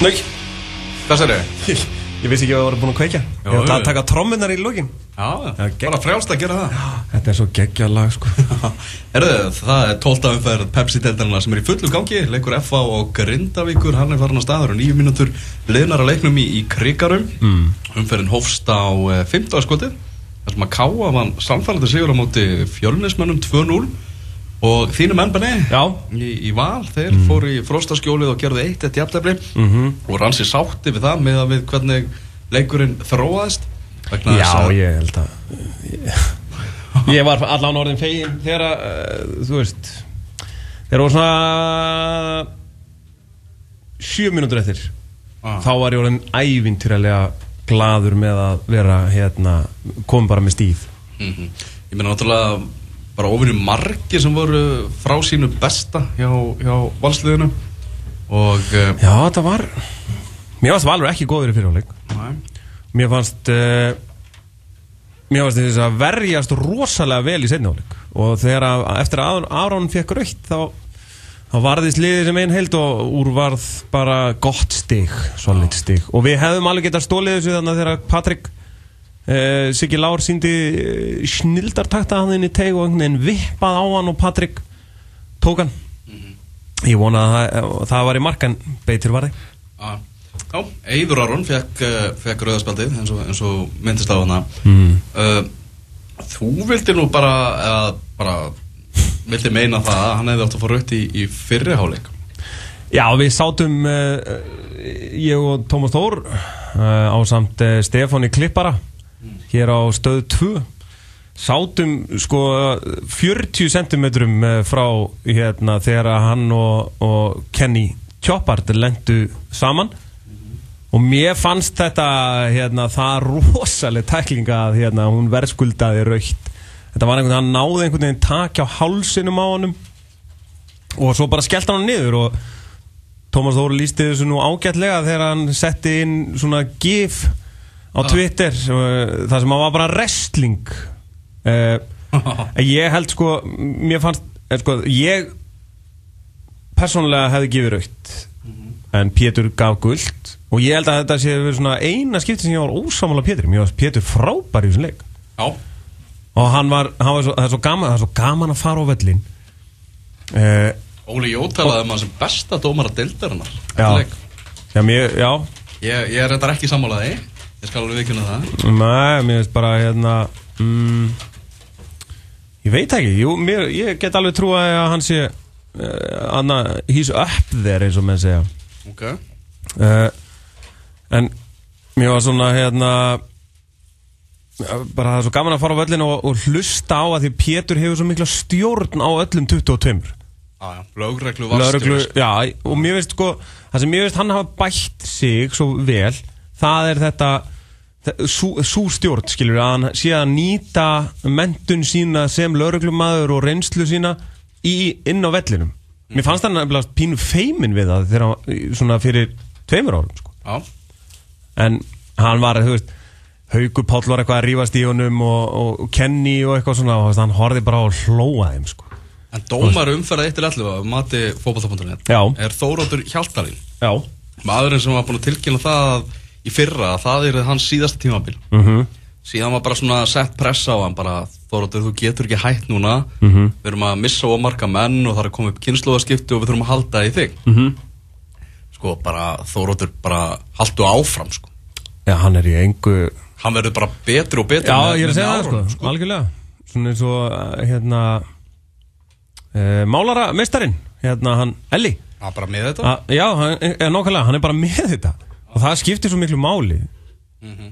Nei, Hvað sér þið? ég vissi ekki að það voru búin að kveikja. Ég ætla að taka trommunar í lókin Já, gegn- bara frjálst að gera það. Þetta er svo geggja lag sko. Erðu, það er 12. umferð Pepsi-deldarna sem er í fullu gangi. Leikur FA og Grindavíkur, hann er farin að staður og nýju mínútur liðnar að leiknum í, í Krikarum. Mm. Umferðin hófst á uh, 15. skotið þar sem að Káa vann samfælandi sigur á móti fjölnismönnum 2-0 og þínu menn benni Já. í, í val, þeir fóru í frostaskjólið og gerðu eitt eitt jafntefli Mhm. og rann sér sátti við það með að við hvernig leikurinn þróaðist Já, ég held að Ég, ég var allan orðin fegin þegar að, uh, þú veist þegar voru svona sjö mínútur eftir Ah. þá var ég orðin ævintýralega gladur með að vera hérna, kom bara með stíð Mhm. Ég meina náttúrulega bara ofinni margir sem voru frá sínu besta hjá, hjá valsliðinu. Og uh, Já, þetta var Mér fannst Valur ekki góður í fyrirháleik Mér fannst uh, Mér fannst þess að verjast rosalega vel í seinniháleik og þegar að, eftir að Aron fekk raukt þá, þá varðist liðið sem einn held og úr varð bara gott stig, solid stig. Og við hefðum alveg getað stólið þessu þannig að þegar Patrik uh, Siggi Lár síndi uh, snildartakta hann inn í teig og einhvern veginn vippað á hann og Patrik tók hann. Ég vona að það, það var í markan beitir varði að, Já, Eiður Aron fekk, uh, fekk rauðaspjaldið eins eins og myndist á hana. Mm. uh, Þú vildi nú bara eða bara vildi meina það að hann hefði átt að fá rautt í, í fyrri háleik Já, við sátum uh, ég og Tómas Þór á samt Stefáni Klippara hér á stöð 2 sátum sko 40 cm frá hérna þegar hann og, og Kenny Choppard lendu saman. Og mér fannst þetta hérna, það rosaleg tæklinga að hérna, hún verðskuldaði raukt þetta var einhvern veginn, hann náði einhvern veginn takja á hálsinum á honum. Og svo bara skellt hann niður og Tómas Þóri lísti þessu nú ágætlega þegar hann setti inn svona gif á Twitter uh, það sem að var bara wrestling. Uh, ég held sko mér fannst, eh, sko, ég persónulega hefði gefið raukt en Pétur gaf guld og ég held að þetta sé verið svona eina skipti sem ég var ósamála Pétur mér var Pétur frábær í þessum leik. Já, og hann var, hann var svo, það, er svo gaman, það er svo gaman að fara á völlin uh, Óli Jó talaði um hann sem besta dómara deildarinnar. Eftir Já. já, mér, já. Ég, ég er þetta ekki sammálaði Ég skal alveg vikuna það. Nei, mér finnst bara hérna mm, Ég veit ekki Jú, mér, ég get alveg trúa að hann sé uh, Anna, he's up there eins og menn segja. Ok. Uh, En mér var svona hérna bara það er svo gaman að fara á völlin og, og hlusta á að því Pétur hefur svo mikla stjórn á öllum 22 Já, já, lögreglu Lögreglu, varstjóri já, og mér finnst sko það sem mér finnst hann hafa bætt sig svo vel, það er þetta sú stjórn, skilur að hann sé að nýta mentun sína sem lögreglumadur og reynslu sína í, inn á vellinum mér fannst hann nefnilega pínu feimin við það þegar hann, svona fyrir tveimur árum sko. Já, en hann var, þú veist Haukur Páll var eitthvað að rífast í honum og, og, og Kenny og eitthvað svona og hann horfði bara að hlóa þeim sko. en dómar umferða 1-11 mati fótballta.net Já. er Þóróttur Hjaltalín Já maðurinn sem var búin að tilkynna það að í fyrra að það er hans síðasta tímabil. Mm -hmm. síðan var bara svona sett pressa á hann bara Þóróttur þú getur ekki hætt núna. Mhm. við erum að missa og marga menn og það er að koma upp kynnslóðaskipti og við þurfum að halda í þig. Mhm. sko bara Þóróttur bara haldu áfram sko. Já, hann er í engu hann verður bara betri og betri Já, ég er að segja það árunum, sko, algjörlega. Svona eins og, uh, hérna uh, Málara mestarinn Hérna, hann, Elli. Já, bara með þetta. A, Já, hann, er nákvæmlega, hann er bara með þetta Og það skiptir svo miklu máli Mhm.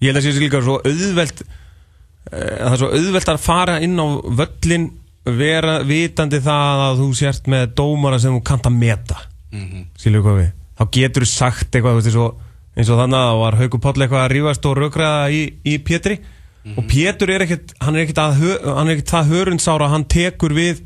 Ég held að sé líka svo auðvelt uh, Það er svo auðvelt að fara inn á völlin Vera vitandi það að þú sért með dómara sem þú kannt að meta Mhm. skilur við hvað við þá getur þú sagt eitthvað veist, og, eins og þannig að það var Haukur Páll eitthvað að rífast og rökraða í, í Pétri og Pétur er ekkert hann er ekkert, að, hann er ekkert það hörundsára hann tekur við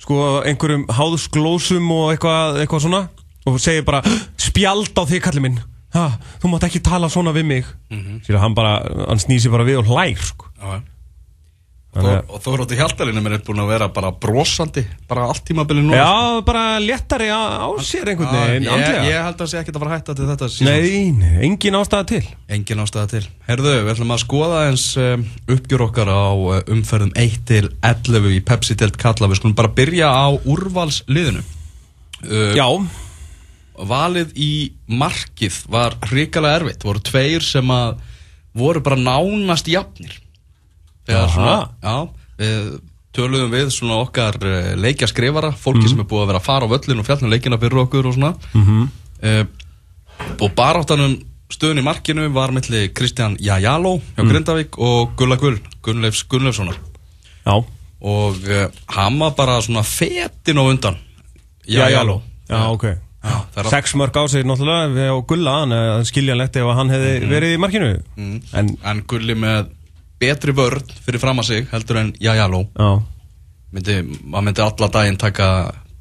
sko einhverjum háðsglósum og eitthvað, eitthvað svona og segir bara spjald á þig kallið minn. Ha, þú mátt ekki tala svona við mig. Mm -hmm. hann bara, hann snýsi bara við og hlær sko. Já. Þannig Og Þórótti Hjaltalinn er búin að vera bara brosandi bara allt tímabilið nú Já, bara léttari á, á sér einhvern veginn ég, ég held að það sé ekkert að fara hætta til þetta season. Nei, nei, engin ástæða til. Engin ástæða til. Herðu, við ætlum að skoða eins um, uppgjör okkar á uh, umferðum 1 til 11 í Pepsi Delt Kalla. Við skulum bara byrja á úrvalsliðinu. Uh, Já, Valið í markið var hrikalega erfitt. Voru tveir sem að voru bara nánast jafnir. Þegar svona, já, við töluðum við svona okkar uh, leikjaskrifara fólki sem er búið að vera að fara á völlin og fjallin leikina fyrir okkur og svona. Mhm. uh, og baráttanum stöðun í markinu var milli Kristján Jajalo hjá Grindavík og Gulla Gull Gunnleifs Gunnleifssonar. Já. Og uh, hann var bara svona fetin á undan. Jajalo. Já, ok Sex mörg á sig náttúrulega við á Gulla Þannig að skiljanlegt ef hann hefði verið í markinu. En, en Gulli með betri vörn fyrir fram að sig heldur en Jajalo já, myndi, maður myndi alla daginn taka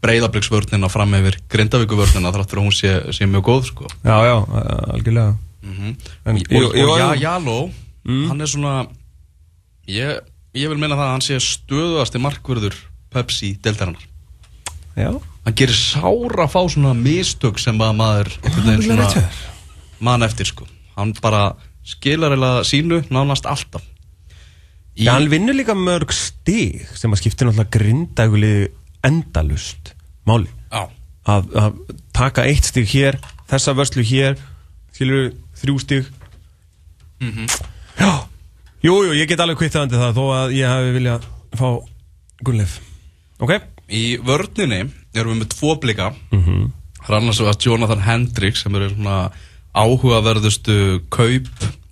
breyðabliksvörnina fram yfir grindavíkuvörnina þráttur að hún sé, sé mjög góð sko. já, já, algjörlega. Mm En- og, og jú, ja, jú. Jaló hann er svona ég, ég vil meina það að hann sé stöðuasti markvörður Pepsi deltarinnar Já, hann gerir sára að fá svona mistök sem að maður svona mann eftir sko. Hann bara skilar eða sínu nánast alltaf. Í- Já, hann vinnur líka mörg stig sem að skiptir náttúrulega grindægulið endalust máli. Já. að, að taka eitt stig hér þessa vörslu hér skilur þrjú stig. Mhm. Já, jú, jú, ég get alveg kvittandi það þó að ég hafi viljað fá Gunnleif. Ok, Í vörninni erum við með tvo blika mm -hmm. Er annars vegar Jonathan Hendricks sem eru svona áhugaverðustu kaup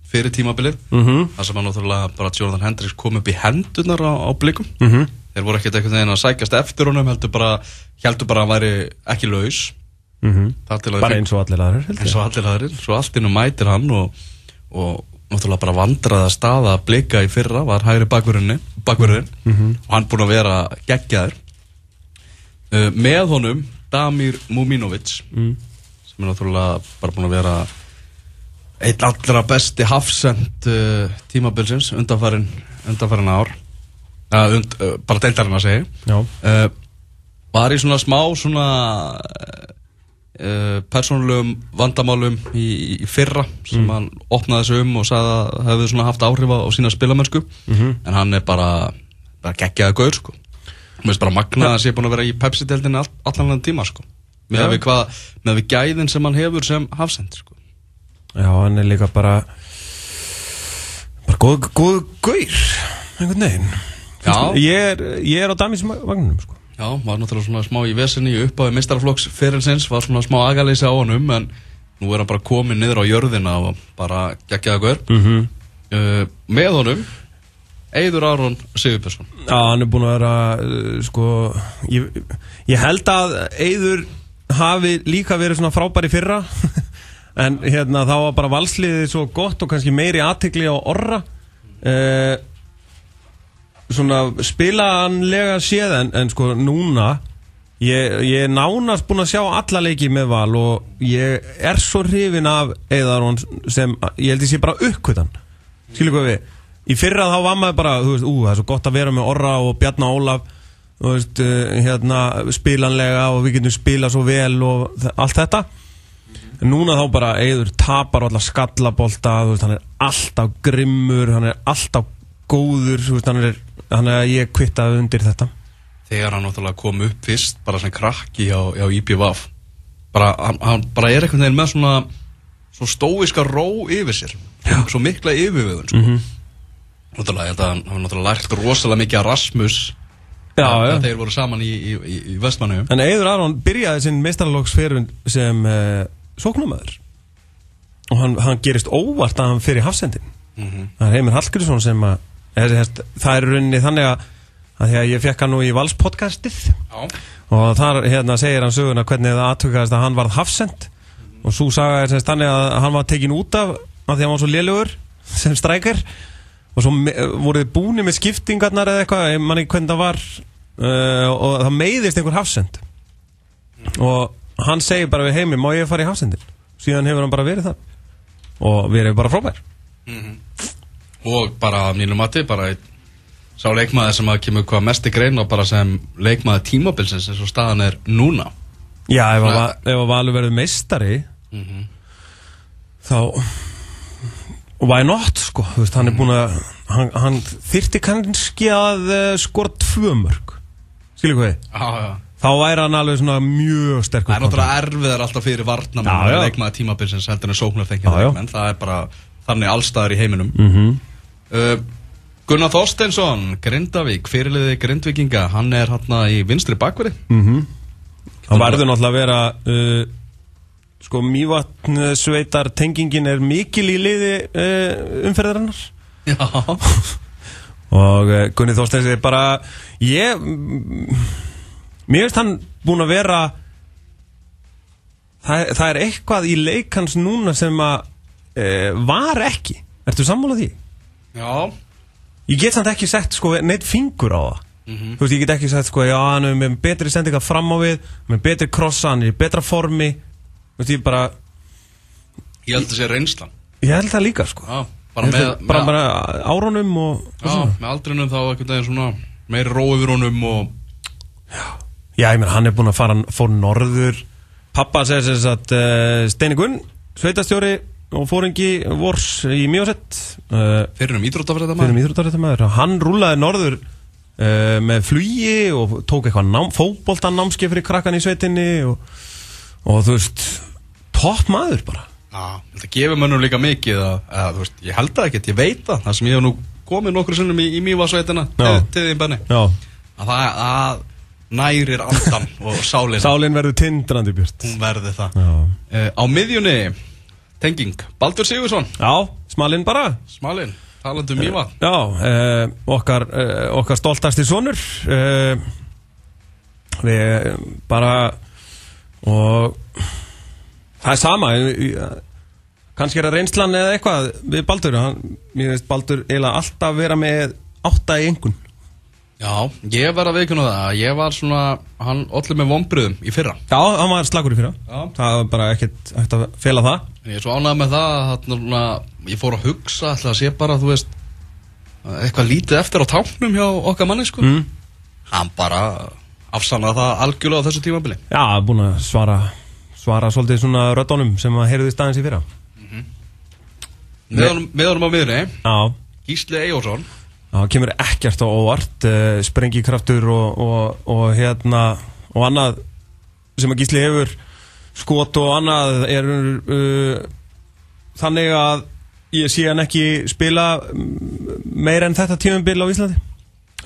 fyrir tímabilið mm. -hmm. Það sem að náttúrulega bara Jonathan Hendricks kom upp í hendunar á, á blikum mm -hmm. Þeir voru ekkert einhvern veginn að sækjast eftir honum heldur bara, heldur bara að hann væri ekki laus Þar að bara eins og allir aðrir eins og allir aðrir Svo allt innum mætir hann og, og náttúrulega bara vandraða staða að blika í fyrra var hægri bakverðin og hann búinn að vera geggjaður uh, með honum Damir Muminovic Mm. sem er náttúrulega bara búinn að vera einn allra besti hafsend uh, tímabilsins undanfarin, undanfarin ár uh, und, uh, bara deildarinn að segja uh, var í svona smá svona uh, persónulegum vandamálum í, í fyrra sem Mm. hann opnaði sig um og sagði að það hefði svona haft áhrif á, sína spilamennsku Mhm. en hann er bara, bara geggjaði gaur sko mér finnst bara magnað að hann sé búin að vera í Pepsi-deldinni all, allan hann tíma sko með Já. við, hvað, með við gæðin sem hann hefur sem hafsend sko já, hann er líka bara bara góð, góð gaur einhvern veginn ég er, ég er á Damis vagnunum sko. Já, var náttúrulega svona smá í vesenni uppáði mistarflokks fyrirnsins, var svona smá agaleysi á honum en nú er hann bara komin niður á jörðina og bara geggjaða gaur mm -hmm. uh, með honum Eidur Aron Sigurbjörnsson. Já, hann er búin að vera uh, sko, ég, ég held að Eyður hafi líka verið svona frábær í fyrra. En hérna þá var bara valsliðið svo gott og kannski meiri aðtikli á orra. Uh, svona spilaanlega séð en, en sko núna ég, ég er nánast búin að sjá alla leiki með val og ég er svo hrifin af Eyðarón sem ég held ég sé bara uppkvötan skilur hvað við í fyrra þá var maður bara, þú veist, ú, það er svo gott að vera með Orra og Bjarnar Ólaf þú veist, uh, hérna, spilanlega og við getum spilað svo vel og allt þetta en núna þá bara Eyður tapar allar skallabolta þú veist, hann er alltaf grimmur hann er alltaf góður þú veist, hann er, hann er að ég kvittaði undir þetta þegar hann náttúrulega kom upp fyrst bara sem krakki hjá, hjá IPVAF bara, hann, hann bara er veginn með svona svo stóiska ró yfir sér Já. svo mikla yfirvöðun sko. Mhm. Náttúrulega, hann hafa náttúrulega lært rosalega mikið að Rasmus Já, að, já. að þeir voru saman í, í, í, í Vestmannu En Eiður Aron byrjaði sinn meistarlóksferun sem uh, sóknumöður og hann, hann gerist óvart að hann fyrir hafsendin Mhm. það er Heimir Hallgrímsson sem að er, er, það er í rauninni þannig að, að því að ég fekk hann nú í valspodcastið Já. og þar hérna, segir hann söguna hvernig það aðtökaðist að hann varð hafsend og svo saga er semst þannig að hann var tekin út af að því að hann var svo lélugur sem strækir og svo me- voru þið búni með skiptingarnar eða eitthvað, ég man ekki hvernig það var uh, og það meiðist einhver hafsend. Og hann segir bara við heimi, má ég fara í hafsendin síðan hefur hann bara verið það og verið bara frábær. Og bara að mínu mati bara Sá leikmaður sem að kemur hvað mest í grein og bara sem leikmaður tímabilsins eins og staðan er núna. Já, ef að, að Valur verður meistari þá why not sko? Veist, hann er búin að hann, hann þyrti kannski að uh, skora tvö mörg skilur hvað við Já, já. Þá væri hann alveg svona mjög sterkur Það er náttúrulega erfiðar alltaf fyrir varna Já, já. leikmaður tímabilsins heldur en sóknar Já, já. leikmenn það er bara þannig allstaðar í heiminum. Mm -hmm. uh, Gunnar Þorsteinsson Grindavík, fyrirliði Grindvíkinga hann er hann í vinstri bakverði hann verður náttúrulega að vera uh, sko mývatn sveitar tengingin er mikil í liði uh, umferðarinnar. Já. Og uh, Gunni Þorsteins er bara ég mm, mér finnst hann búin að vera það, það er eitthvað í leik hans núna sem að uh, var ekki. Ertu sammálað því? Já. Ég get samt ekki sett sko neitt fingur á það. Þú veist, ég get ekki sett sko, já, hann er með betri sendinga fram á við, með betri krossa, hann er í betra formi veist, ég bara, Ég held að sé reynslan. Ég held það líka sko. Já, bara með, held bara, með, bara árónum og, og já, með aldrinum þá einhvern veginn svona meiri ró yfir honum og Já, ég meina, hann er búinn að fara, fór norður. Pappa segir þess að uh, Steini Gunn, sveitastjóri og fóringi vors í Mjósett. Uh, fyrir um íþróttafræða fyrir um íþróttaréttamæður hann rúlaði norður uh, með flugi og tók eitthvað nám, fótboltan námskeið fyrir krakkan í sveitinni og, og þú veist topp maður bara. Já, þetta gefur mönnum líka mikið að, að, veist, ég held það ekkert, ég veit það. Það sem ég hef nú komið nokkru sinnum í, í mývasveitina Já. til, því benni. Að það að nærir andan og sálina sálinn verður tindrandi björt. Hún verði það. Uh, á miðjunni tenging, Baldur Sigursson Já smalinn bara. Smalinn, talandi um mýva Já, uh, okkar, uh, okkar stoltasti sonur Við eh, bara Og Það er sama Kannski er það reynslan eða eitthvað Við Baldur hann, Mér veist Baldur eiginlega alltaf vera með átta í engun Já, ég var að veikuna það að ég var svona, hann allir með vonbriðum í fyrra. Já, hann var slagur í fyrra. Já. Það var bara ekkert að fela það. En ég er svo ánægð með það að svona, ég fór að hugsa ætla að sé bara, þú veist eitthvað lítið eftir á táknum hjá okkar manni sko. Mm. hann bara afsannaði það algjörlega á þessu tímabili. Já, búin að svara Svara svolítið svona röddónum sem að heyrðu staðins í fyrra. Með honum- með honum á miðunni, Gísli Eyjórsson Það kemur ekkert á óvart uh, sprengikraftur og, og, og hérna og annað sem að gísli hefur skot og annað er uh, þannig að ég sé hann ekki spila mm, meira en þetta tímumbil á Íslandi.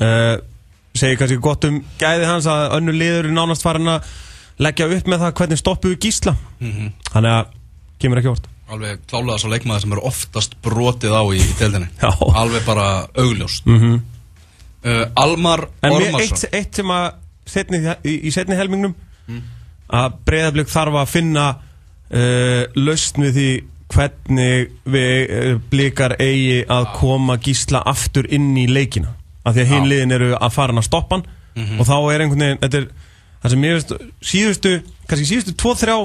Uh, segir kannski gott um gæði hans að önnu liður er nánast farin að leggja upp með það hvernig stoppuðu gísla. Þannig að kemur ekki á óvart. Alveg klálega svo leikmaður sem eru oftast brotið á í, í deildinni alveg bara augljóst. Mm -hmm. uh, Almar En Ormarsson. eitt, eitt sem að setni, í, í setni helmingnum að breyðablík þarf að finna uh, lausn við því hvernig við uh, blikar eigi að koma gísla aftur inn í leikina. Af því að hinn Já. liðin eru að fara hann að stoppa hann. Og þá er einhvern veginn þetta er, það sem mér finnst síðustu kannski síðustu 2-3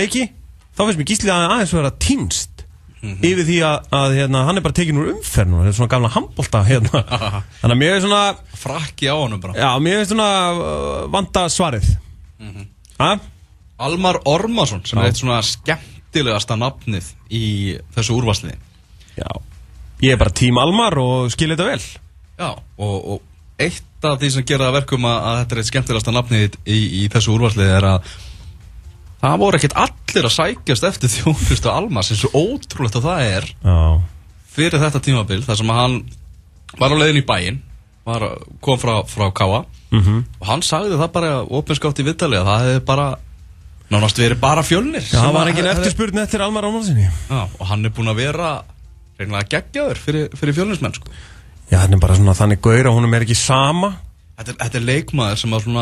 leiki þá finnst mér gíslið að aðeins vera týnst yfir því að, að hérna, hann er bara tekin úr umferð núna, þetta er svona gamla handbolta hérna. þannig að mér er svona frakki á honum bara. Já, mér finnst svona uh, vanda svarið. Mm Almar Ormarsson sem Já. er eitt svona skemmtilegasta nafnið í þessu úrvarsliði Já. Ég er bara tím Almar og skil þetta vel. Já, og, og eitt af því sem gera verkum að, að þetta er eitt skemmtilegasta nafnið í, í þessu úrvarsliði er að það voru ekkert allir að sækjast eftir þjónustu Almars eins og ótrúlegt að það er Já. fyrir þetta tímabil þar sem hann var á leiðin í bæinn var, kom frá, frá Káa mm og hann sagði það bara opinskátt í viðtali að það hefði bara nánast verið bara fjölnir Já, það var engin eftirspurn eftir Almar Almarsinni Já, og hann er búinn að vera reynilega geggjaður fyrir, fyrir fjölnismenn sko. Já, þetta er bara svona þannig gaur að honum er ekki sama. Þetta, er, þetta er leikmaður sem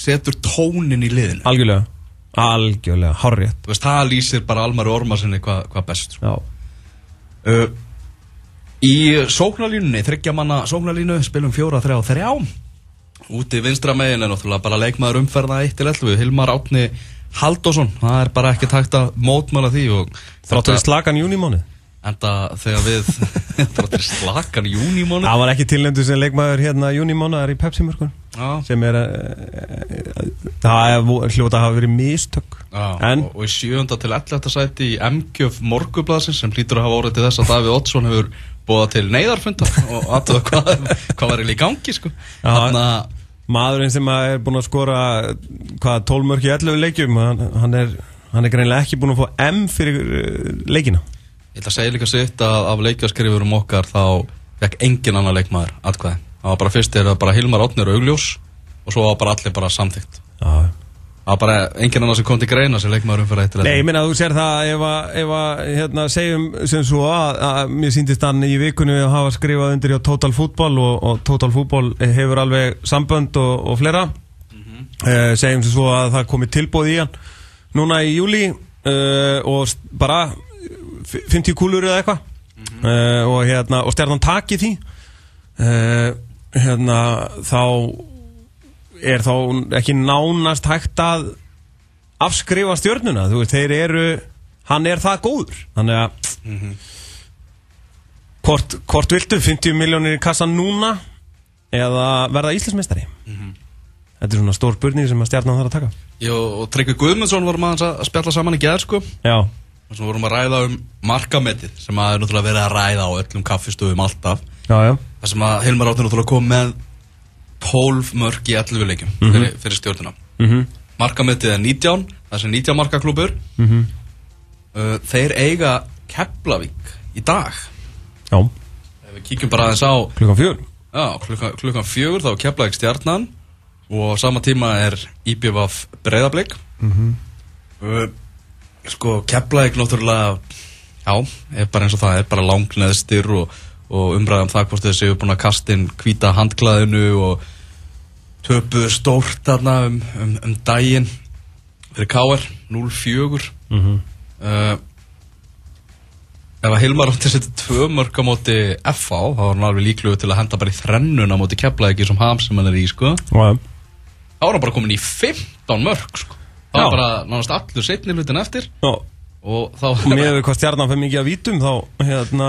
setur tónin í liðinu. Algjörlega. Algjörlega, hárrétt. Þú veist, það lýsir bara Almari Ormarsinni hvað hva best. Já. Uh, Í sóknarlínunni, þryggja manna sóknarlínu spilum fjóra, þrjá, þrjá. Úti vinstra megin er náttúrulega bara leikmaður umferða 1-11 Hilmar Átni Haldásson, það er bara ekki takt að mótmála því Þráttu við slagan júnimánu Enda þegar við Þráttir slakan júnímánu Það var ekki tilnendu sem leikmaður hérna júni mánuðar í Pepsi-mörkun sem er uh, það er hljóta að hafa verið mistök En- og, og í sjönda til 11. sæti í MGF morgublasins sem hlýtur að hafa orðið til þess að Davíð Oddsson hefur búið til neyðarfunda og aðtöða hvað, hvað var í gangi sko. Þannig að maðurinn sem er búin að skora hvað 12 mörk í 11 leikjum hann, hann er, er greinlega ekki búin að fá M fyrir uh, leikina Ég ætla að segja líka sitt að af leikjaskrifurum okkar þá fekk engin annar leikmaður atkvæði. Það var bara fyrst er það bara Hilmar Átnir augljós og svo var bara allir bara samþygt. Það var bara engin annar sem kom til greina sem leikmaður umfyrir eitt Nei, ég minna að þú sér það ef að, ef að hérna, segjum sem svo að, að mér síndist hann í vikunni að hafa skrifað undir hjá Total Football og, og Total Football hefur alveg sambönd og, og fleira uh, segjum sem svo að það komi tilbúð í hann núna í júli uh, og bara 50 kúlur eða eitthvað. Uh, og, hérna, og stjarnan taki því. Uh, hérna þá er þá ekki nánast hægt að afskrifa stjörnuna. Þú veist, þeir eru hann er það góður. Þannig að hvort, hvort viltu 50 miljónir í kassan núna eða verða Íslandsmeistari? Þetta er svona stór spurning sem að stjarnan þarf að taka. Jó, og Tryggvi Guðmundsson vorum aðeins að spjalla saman í gerð sko. já, og svo vorum að ræða um markametið sem að er náttúrulega verið að ræða á öllum kaffistöðum alltaf. já, já Það sem að Hilmar Átnir náttúrulega kom með 12 mörg í 11 leikjum fyrir, fyrir stjórnuna. mm Markametið er 19, það er sem 19 markaklúpur. -hmm. Uh, þeir eiga Keflavík í dag. já, Ef við kíkjum bara aðeins á klukkan fjör Já, klukkan, klukkan fjögur þá er Keflavík stjarnan og á sama tíma er IBVF breyðablík Mhm. uh, Sko, Keflavík náttúrulega já, er bara eins og það er bara langneðstir og, og umræðan það hvort þessi hefur búin að kasta inn hvíta handklæðinu og töpuðu stórt þarna um, um, um daginn fyrir KR 0-4 mm -hmm. uh, Ef að Hilmar átti að setja tvö mörg á móti FH, þá var hann alveg líkluð til að henda bara í þrennuna á móti Keflavík sem ham sem hann er í, sko. Þá var hann bara komin í 15 mörg, sko. Það var bara nánast allur setni hlutin eftir. Já. Og þá og með við hvað stjarnan fyrir mikið að vítum þá, hérna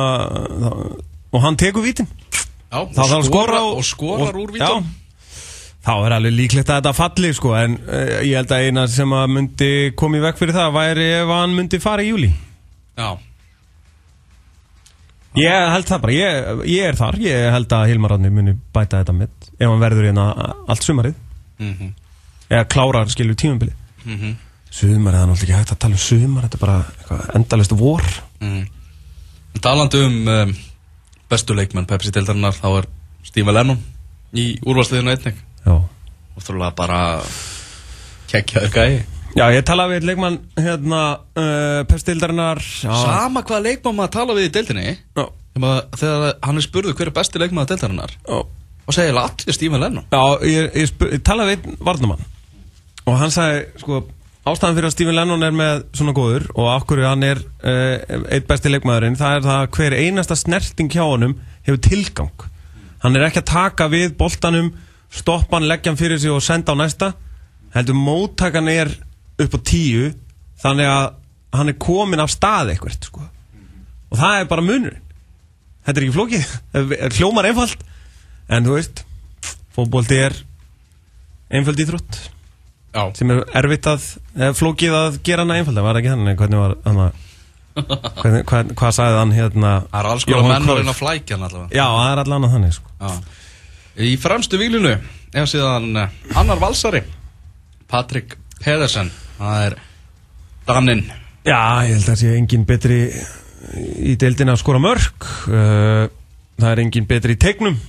þá, og hann tekur vítin. Já, þá þarf að skora og, og skorar úr vítum. Já, þá er alveg líklegt að þetta falli sko, en uh, ég held að eina sem að myndi koma í vekk fyrir það væri ef hann myndi fara í júli Já, Ég held það bara, ég, ég er þar. Ég held að Hilmar Átni muni bæta þetta með ef hann verður hérna allt sumarið. Mhm, eða klárar skilur tímabili mhm, Sumarið, það er náttúrulega ekki hægt að tala um sumar Þetta er bara endalist vor. Mhm. Talandi um, um bestu leikmenn Pepsi deildarinnar, þá er Steve Lennon í úrvarsliðinu einnig. Og þurfa bara kekkjaður gæi. Já ég talaði við leikmann hérna uh, Pestildarinnar Sama hvaða leikmann maður tala við í deildinni. Já, Þegar hann er spurður hver er besti leikmaður deildarinnar já. og segir allir Stephen Lennon. Já, ég, ég, spyr, ég talaði við einn varnamann og hann sagði, sko, ástæðan fyrir að Stephen Lennon er með svona góður og hverju hann er uh, eitt besti leikmaðurinn, það er það að hver einasta snerting hjá honum hefur tilgang. Hann er ekki að taka við boltanum, stoppa hann, leggja hann fyrir sig og senda á næsta, heldur móttakan er upp á tíu, þannig að hann er komin af stað eitthvað, sko. Og það er bara munurinn. Þetta er ekki flókið, hljómar einfalt, en þú veist, fótbolti er einföld íþrótt Já, sem er erfitt að, eða flókið að gera hana einfalda, var ekki þannig, hvernig var hann að hvernig, hvað, hvað sagði hann hérna? Það er alls konar Jóhann menn að Cruyff? að flækja hann allavega. Já, það er allan að þannig sko. Já. Í fremstu výlinu er síðan eh, annar valsari Patrik Pedersen. Það er Daninn Já, ég held að sé engin betri í deildina að skora mörg uh, það er engin betri í tegnum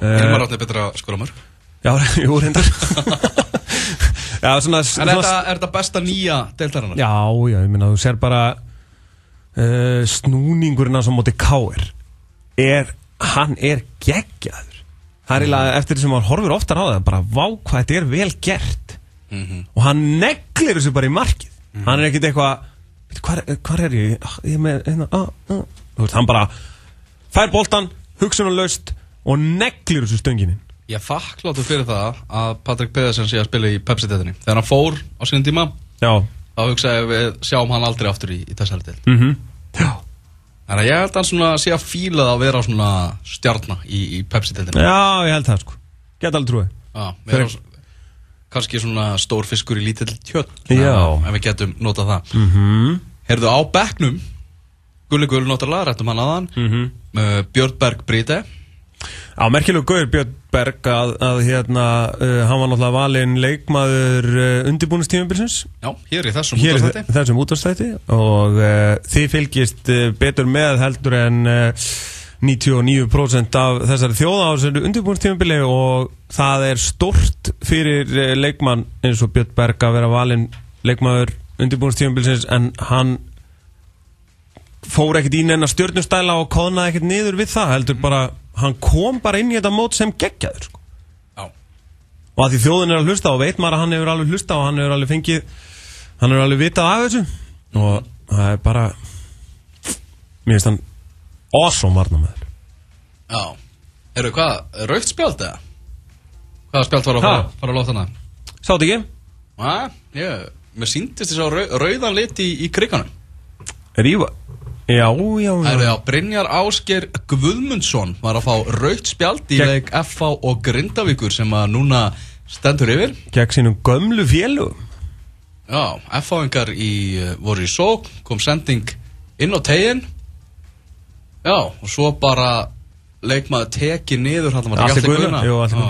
Hilmar uh, átni betra að skora mörg Já, jú, reyndar Já, svona, En er þetta, er þetta besta nýja deildarinnar? Já, já, ég minna, þú sér bara uh, snúningurinn svo móti Káir er, hann er geggjaður það er eiginlega eftir því sem hann horfir oftar á það bara vá hvað þetta er vel gert Mhm. og hann neglir þessu bara í markið hann er ekkit eitthvað "Bíddu, hvar, hvar er ég, Ah, ég er með hérna, ah, ah. þú veist, hann bara fær boltan, hugsunarlaust og neglir þessu stönginin Ég er þakkláttur fyrir það að Patrik Pedersen sé að spila í Pepsi-deildinni Þegar hann fór á sínum tíma já, þá hugsaði ég við sjáum hann aldrei aftur í, í þessari deild. Mhm. Já. Þannig að ég held að hann svona sé að fíla það að vera svona stjarnar í, í Pepsi-deltinu Já, ég held það sko. Geta alveg trúið. Já, Fyrir- s- kannski svona stór fiskur í lítill tjött Já. Ef við getum notað það. Mm -hmm. Herðu á bekknum Gulli Gull náttúrulega, rættum hann aðan. Mm Mhm. -hmm. Björn Berg Bríte Á merkilegu gauður Björn Berg að, að hérna, uh, hann var náttúrulega valinn leikmaður uh, undirbúinustímabilsins Já, hér í þessum hér í útastætti þessum útastætti og uh, þið fylgist uh, betur með heldur en uh, 99% af þessari þjóða á þessari undirbúinstímabili og það er stort fyrir uh, leikmann eins og Björn Berg að vera valinn leikmaður undirbúinstímabilsins en hann fór ekkert í neina stjórnustæla og koðnaði ekkert niður við það heldur bara, hann kom bara inn í þetta mót sem geggjaður sko. Já, og að því þjóðin er að hlusta og veit maður að hann hefur alveg hlusta og hann hefur alveg fengið hann hefur alveg vitað af þessu og það er bara mér finnst hann awesome varnamæður já Herðu, hvað, raukt spjald eða? Hvaða spjald var að fara, fara að lóta hana? Sátt ekki? Ég, mér síndist þess að rau, rauðan lit í, í kriganum Rífa Já, já, já. Eru já, Brynjar Ásker Guðmundsson var að fá raukt spjald í Gegn- leik FH og Grindavíkur sem að núna stendur yfir. Gekk sínum gömlu félugum Já, FH-ingar uh, voru í sók, kom sending inn á tegin Já, og svo bara leikmaður tekið niður hann var ekki Guðna, Guðna.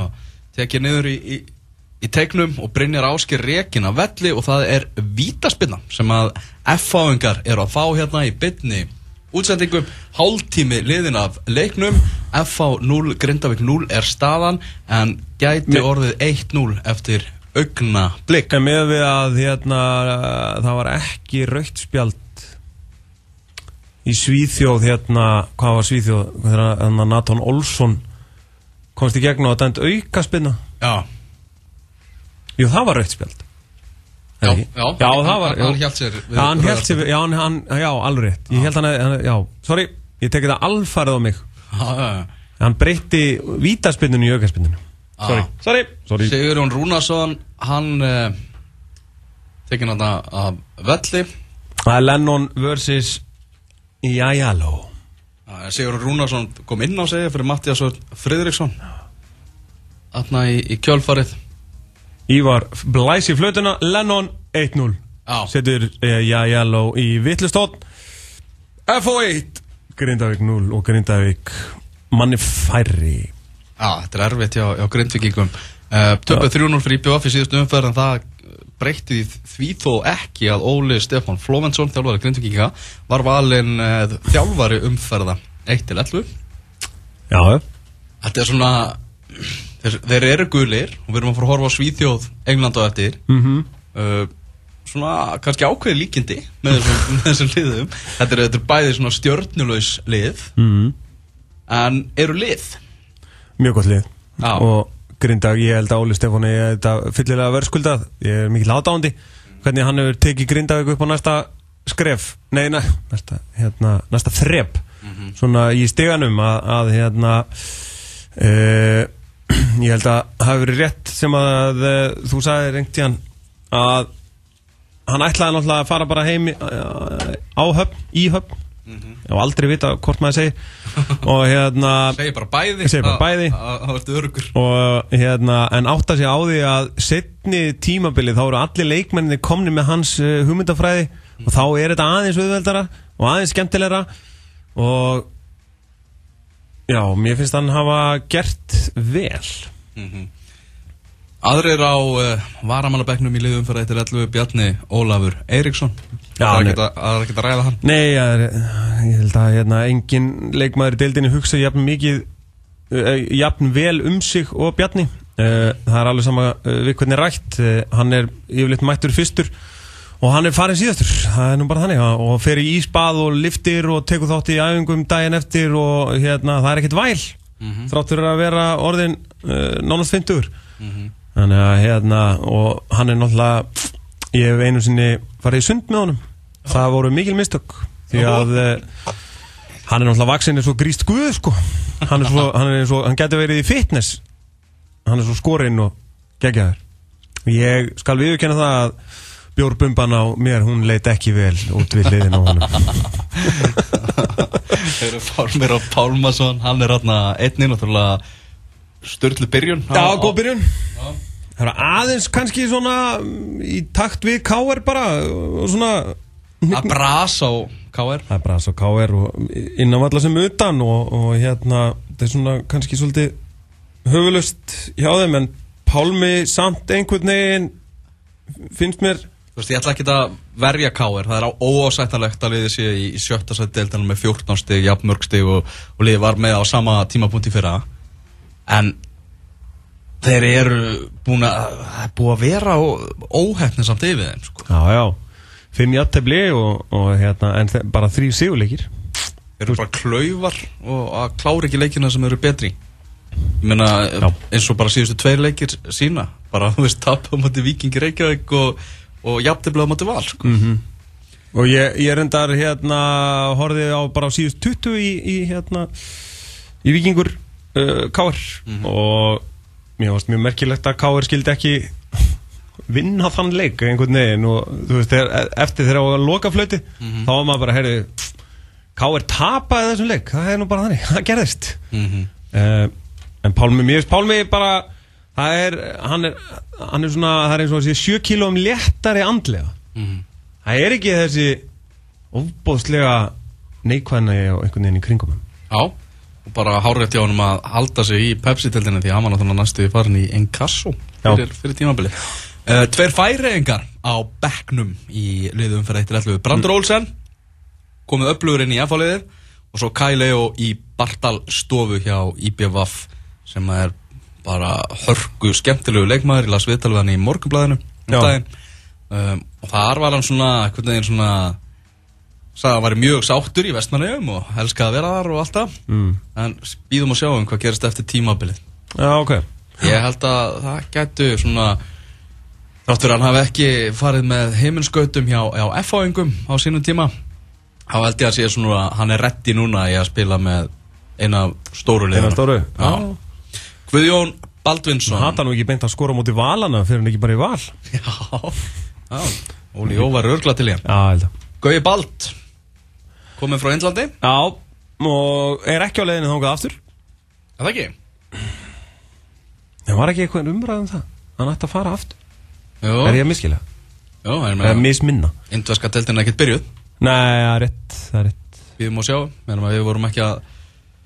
tekið niður í, í, í tegnum og Brynjar Ásker rekin af velli og það er vítaspinna sem að FH-ingar eru að fá hérna í bytni útsendingum, hálftími liðin af leiknum. FH 0, Grindavík 0 er staðan en gæti Mér- orðið 1-0 eftir augna blik En með við að hérna það var ekki raukt spjald í Svíþjóð hérna, hvað var Svíþjóð hérna, Nathan Olsson komst í gegn á að dæmt auka spinna Já, Jú, það var raukt spjald. Já, já, já það var hann- hélt sér Já, hann hélt sér Já, hann, hann, já alveg rétt. Ég held hann, að- Já, sorry, ég tekið það alfarið á mig. Já, já, já. Hann breytti vítaspinninu í aukaspinninu Sorry, Ah. sorry, sorry. Sigurjón Rúnarsson hann uh, tekin hann af velli. Það er Lennon vs. Jajalo uh, Sigurjón Rúnarsson kom inn á sig fyrir Mattias Friðriksson. Þarna í, í kjölfarið Ívar blæs í flötuna Lennon 1-0 Já. Setur eh, Jajalo í vitlustótt FO1 Grindavík 0 og Grindavík manni færri. Já, þetta er erfitt hjá, hjá grindvikingum uh, Töpuð 3-0 fyrir IPVF í síðustu umferð en það breytti því, þó ekki að Óli Stefán Flóvensson, þjálfari grindvikinga var valinn uh, þjálfari umferða 1-11 Já, Þetta er svona þeir, þeir eru gulir og við erum að fara að horfa á Svíþjóð England á eftir. Mhm. Uh, Svona kannski ákveði líkindi með þessum, þessum liðum. Þetta er, þetta er bæði svona stjörnulegs lið mm. En eru lið. Mjög gott lið. Já. Og Grindag, ég held að Óli Stefáni er þetta fyllilega verðskuldað. Ég er mikill ádándi Hvernig hann hefur tekið Grindavík upp á næsta skref? Nei, nei, næsta, hérna, næsta þrep. Svona í stiganum að, að hérna uh, Ég held að hafi verið rétt sem að uh, þú sagði reynt í hann að hann ætlaði náttúrulega að fara bara heim í- á höfn, í höfn. Og aldrei vita hvort maður segir. Og hérna Segir bara bæði. Segir bara að- bæði. að- að og hérna en átta sig á því að setni tímabilið þá eru allir leikmenninni komni með hans uh, hugmyndafræði. Og þá er þetta aðeins auðveldara og aðeins skemmtilegra. Og já, mér finnst hann hafa gert vel. Aðrir á uh, varamannabæknum í liðum fyrir eittir 11 Bjarni Ólafur Eiríksson. Það er ekkert að, ræða hann. Nei, er, ég held að hérna, engin leikmaður í deildinni hugsa jafn mikið uh, jafn vel um sig og Bjarni. Uh, það er alveg sama við hvernig rætt. Hann er yfirleitt mættur fyrstur og hann er farin síðastur. Það er nú bara þannig. Og fer í ísbað og liftir og tekur þátt í æfingum daginn eftir og hérna, það er ekkert væl. Þráttur að vera orðin uh, nánast 50 þannig að hérna og hann er náttúrulega ég hef einu sinni farið í sund með honum. Það voru mikil mistök. Því að uh, hann er náttúrulega vaksin eins og gríst guð sko. Hann, er svo, hann, er svo, hann getur verið í fitness. Hann er svo skorinn og geggjaður. Ég skal viðurkenna það að bjórbumban á mér hún leit ekki vel út við hliðin á honum Þeir eru Pálmir og Pálmason Hann er hérna einnig náttúrulega Sturlu byrjun Já, góð byrjun Það er aðeins kannski svona í takt við K.R. bara og svona Að brasa á KR Það er bara svo K.R. og innanvalla sem utan og, og hérna það er svona kannski svolítið höfulust hjá þeim en Pálmi samt einhvern veginn finnst mér veist, ég ætla ekki að verja KR Það er á óásættanlegt að liðið sé í, í sjötta sætt deildanum með 14 stig, jafnmörg stig og, og liðið var með á sama tímapunkti fyrra. En þeir eru búin að búið að vera óhefni samt yfir þeim sko. Já, já, fimm jattefli og, og hérna, en bara þrý sigurleikir. Þeir eru bara klaufar og að klára ekki leikina sem eru betri. Ég meina, Já. eins og bara síðustu tveir leikir sína. Bara, þú veist, tapa á móti Víkingi Reykjavík og, og jafntefla á móti Val sko. mm Og ég, ég reyndar hérna horfið á bara síðust 20 í, í hérna í Víkingur uh, Káar og mér varst mjög merkilegt að Káar skildi ekki vinna þann leik einhvern veginn. Og þú veist, þegar, eftir þegar á að loka flöti þá var maður bara, heyrðu Káar tapaði þessum leik, það er nú bara þannig. Það gerðist. Mm uh, en Pálmi, mér finnst Pálmi bara það er, hann er hann er svona, það er eins og að sé 7 kílóum léttari andlega. Það er ekki þessi ofbóðslega neikvæðna og einhvern veginn í kringum hann. Já, og bara hárétt hjá honum að halda sig í Pepsi-tildinu því að hann var náttúrulega næstu farin í Encasso fyrir, fyrir tímabili uh, Tveir færiðingar á bekknum í liðum fyrir 1.11 Brandur Olsen komið upplugur inn í F-liðið og svo Kai Leo í Bartal stofu hjá IBVF sem er bara hörgu skemmtilegu leikmaður í las viðtal við hann í morgunblæðinu um Já. um, og þar var hann svona einhvern veginn svona sagði að hann væri mjög sáttur í vestmanniðum og elskaði að vera þar og allt það mm. en býðum að sjá um hvað gerist eftir tímabilið Já, ok ég held að það gætu svona þáttur hann hafi ekki farið með heiminskautum hjá, hjá F-áingum á sínum tíma þá held ég að sé svona að hann er reddi núna í að spila með eina stóru Eina liðuna stóru? Já. Guðjón Baldvinsson. Hata nú ekki beint að skora móti valana fyrir hann ekki bara í val. Já, já. Óli Jó var örgla til ég Já, að. Gauði Bald komið frá Indlandi. Já, og er ekki á leiðinu þangað aftur. Er það ekki? Það var ekki eitthvað umræðum það? Hann ætti að fara aftur. Jó, Er ég að miskila? Jó, er Eða með misminna? Indverska deltina ekkert byrjuð. Nei, það er rétt, það er rétt. Við sjá, meðan að við vorum ekki að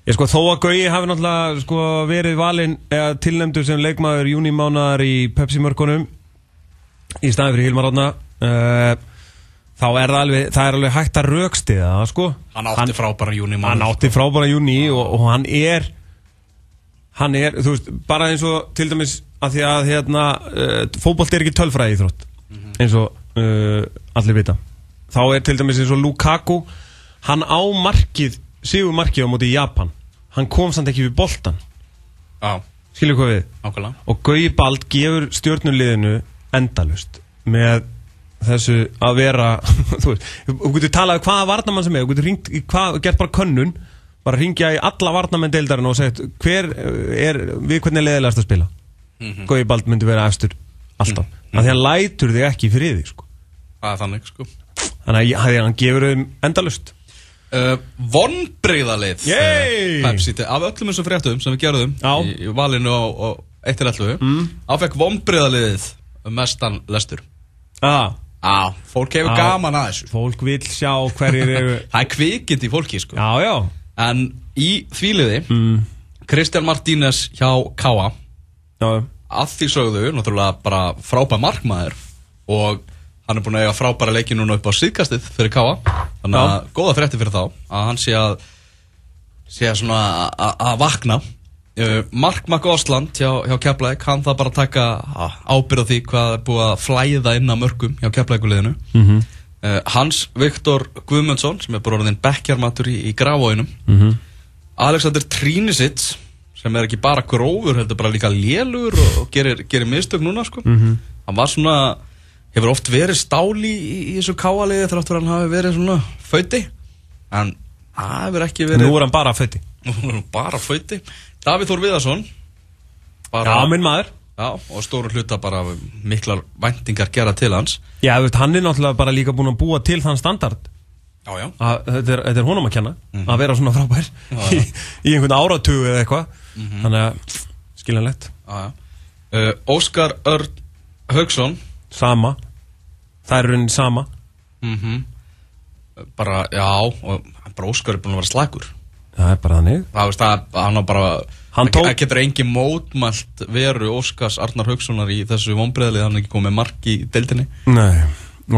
Ég sko, þó að Gauji hafi náttúrulega sko, verið valinn eða tilnæmdur sem leikmaður júnimánaðar í Pepsi-mörkunum í staðin fyrir Hilmar Átna uh, þá er það alveg, það er alveg hægt að raukstiða það sko. Hann átti frábæra júni hann átti frábæra júni og, og hann er hann er, þú veist, bara eins og til dæmis að því að hérna uh, fótbolt er ekki tölfræði þrótt eins og uh, allir vita. Þá er til dæmis eins og Lukaku hann á markið sigur markið á móti í Japan. Hann kom samt ekki við boltan Já, skilju hvað við? Ákveðlega og Gauji Bald gefur stjórnuliðinu endalust með þessu að vera þú veist, þú getur talað um hvaða varnamann sem er þú getur ringt í hvað, gert bara könnun bara ringja í alla varnamenn deildarinn og segja hver er, við hvernig er leðilegast að spila? Mm -hmm. Gauji Bald myndi vera efstur alltaf, mm því hann lætur þig ekki í friði sko. Er þannig sko. Þannig að hann gefur þeim endalust uh, Vonbreyðalið Yay! Pepsi Af öllum þessum fréttum sem við gerðum Já. í, valinu á, á 1.11 mm. Áfekk vonbreyðaliðið mestan lestur ah, Já, fólk hefur Já. gaman að þessu fólk vil sjá hverjir eru Það er kvikind í fólki sko já, já En í þvíliði mm. Kristján Martínez hjá já, að því sögðu, náttúrulega bara frábær markmaður og hann er búin að eiga frábæra leiki núna upp á síðkastið fyrir Káa þannig að Já. góða frétti fyrir þá að hann sé að sé að svona að- vakna uh, Mark McGosland hjá, hjá Keflæk, hann það bara að taka ábyrða því hvað er búið að flæða inn á mörgum hjá Keflækuliðinu mm uh, Hans Viktor Guðmundsson sem er bara orðin bekkjarmatur í, í grafóinum -hmm. Alexander Trínisits sem er ekki bara grófur, heldur bara líka lélur og, og gerir, gerir mistök núna sko. Mhm. hann var svona hefur oft verið stáli í, í þessu káaliði þráttur hann hafi verið svona föti en það hefur ekki verið nú er hann bara fötti bara föti Davíð Þór Viðarsson. Bara, já, minn maður. Já, og stóru hluta bara miklar væntingar gera til hans. Já, þú veist, hann er náttúrulega bara líka búin að búa til þann standard. Já, já. Að, þetta, er, þetta er honum að kenna að vera svona frábær í, í einhvern áratugu eða eitthvað. Þannig að skiljanlegt. Já, já. Uh, Óskar Örn Haugsson. Sama það er raunin sama. Mm Bara, já Óskar er búin að vera slagur það er bara þannig. Það veist að hann bara Hann Það tók- tók... getur engin mótmælt veru Óskars Arnar Haugssonar í þessu vonbreðli hann er ekki komið mark í deildinni. Nei,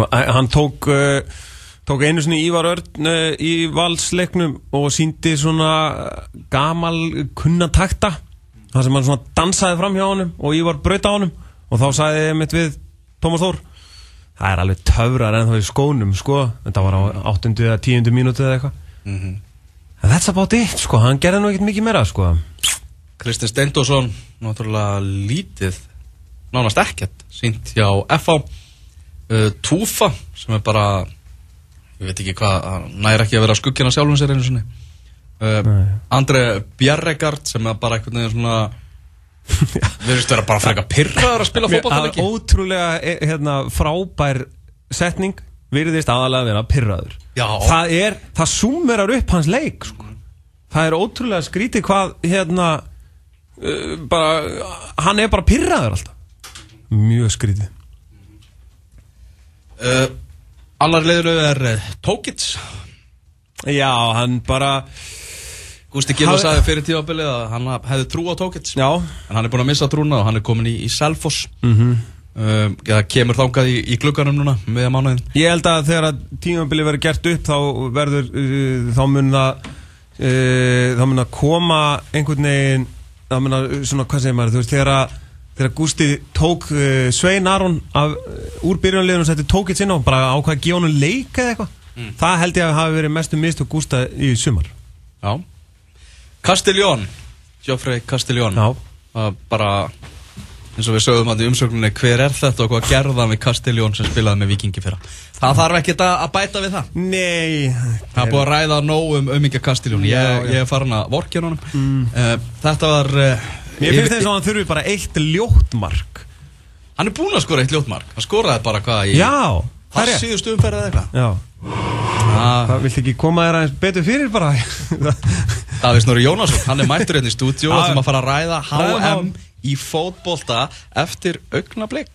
hann tók uh, tók einu sinni Ívar Örn uh, í valsleiknum og síndi svona uh, gamal kunnatakta það sem hann svona dansaði fram hjá honum og Ívar braut á honum. Og þá sagði ég mitt við Tómas Þór það er alveg töfrar en þá í skónum sko, þetta var á 8. eða 10. mínúti eða eitthvað mm en that's about it sko, hann gerði nú ekkert mikið meira sko Kristinn Steindósson náttúrulega lítið nánast ekkert sínt hjá FH uh, Túfa sem er bara ég veit ekki hvað, hann næri ekki að vera skuggina sjálfum sér einu sinni uh, Nei. Andre Bjerregard sem er bara veginn svona við veist vera bara frekar pyrraður að spila Mér- fótballtaleiki að Ótrúlega eh, hérna, frábær setning virðist aðalega að vera pyrraður Já. Það er, það súmerar upp hans leik sko. Það er ótrúlega skrítið hvað hérna uh, bara, hann er bara pyrraður alltaf. Mjög skrítið. Uh, annar leiður er uh, Tókits Já, hann bara Gústi Gilva sagði fyrir tífabilið að hann hefði trú á Tókits. Já, en hann er búin að missa trúna og hann er komin í, í Selfoss. Mm um, eða kemur þangað í, í glugganum núna meðan mánuðin Ég held að þegar að tímabili verður gert upp þá verður, uh, þá mun það uh, þá mun það koma einhvern veginn þá mun það, svona, hvað segir maður, þú veist, þegar að þegar Gústi tók uh, Svein Aron af, uh, úr byrjunarliðinu og setti tókitt sinna og bara ákvað að gefa honum leik eða eitthvað. Það held ég að hafi verið mestu mist og Gústa í sumar. Já Castellón. Geoffrey Castellón. Já. Það bara eins og við sögum að í umsöknunni hver er þetta og hvað gerðan við Castellón sem spilaði með Vikingi fyrra? Það þarf ekkert að að bæta við það. Nei. Það er búið að ræða nóg um umingja Castellón. Ég, ég er farin að vorkja honum. Mm. Þetta var uh, Mér finnst þess að hann þurfi bara eitt ljótt mark. Hann er búinn að skora eitt ljótmark Hann skoraði bara hvað í Já, það er síðustu umferð eða eitthvað. Já, það viltu ekki koma þér aðeins betur fyrir bara? Davíð Snorri Jónasson, hann er mættur hérna í stúdíu og Já. ætlum að fara að ræða HM í fótbolta eftir augnablik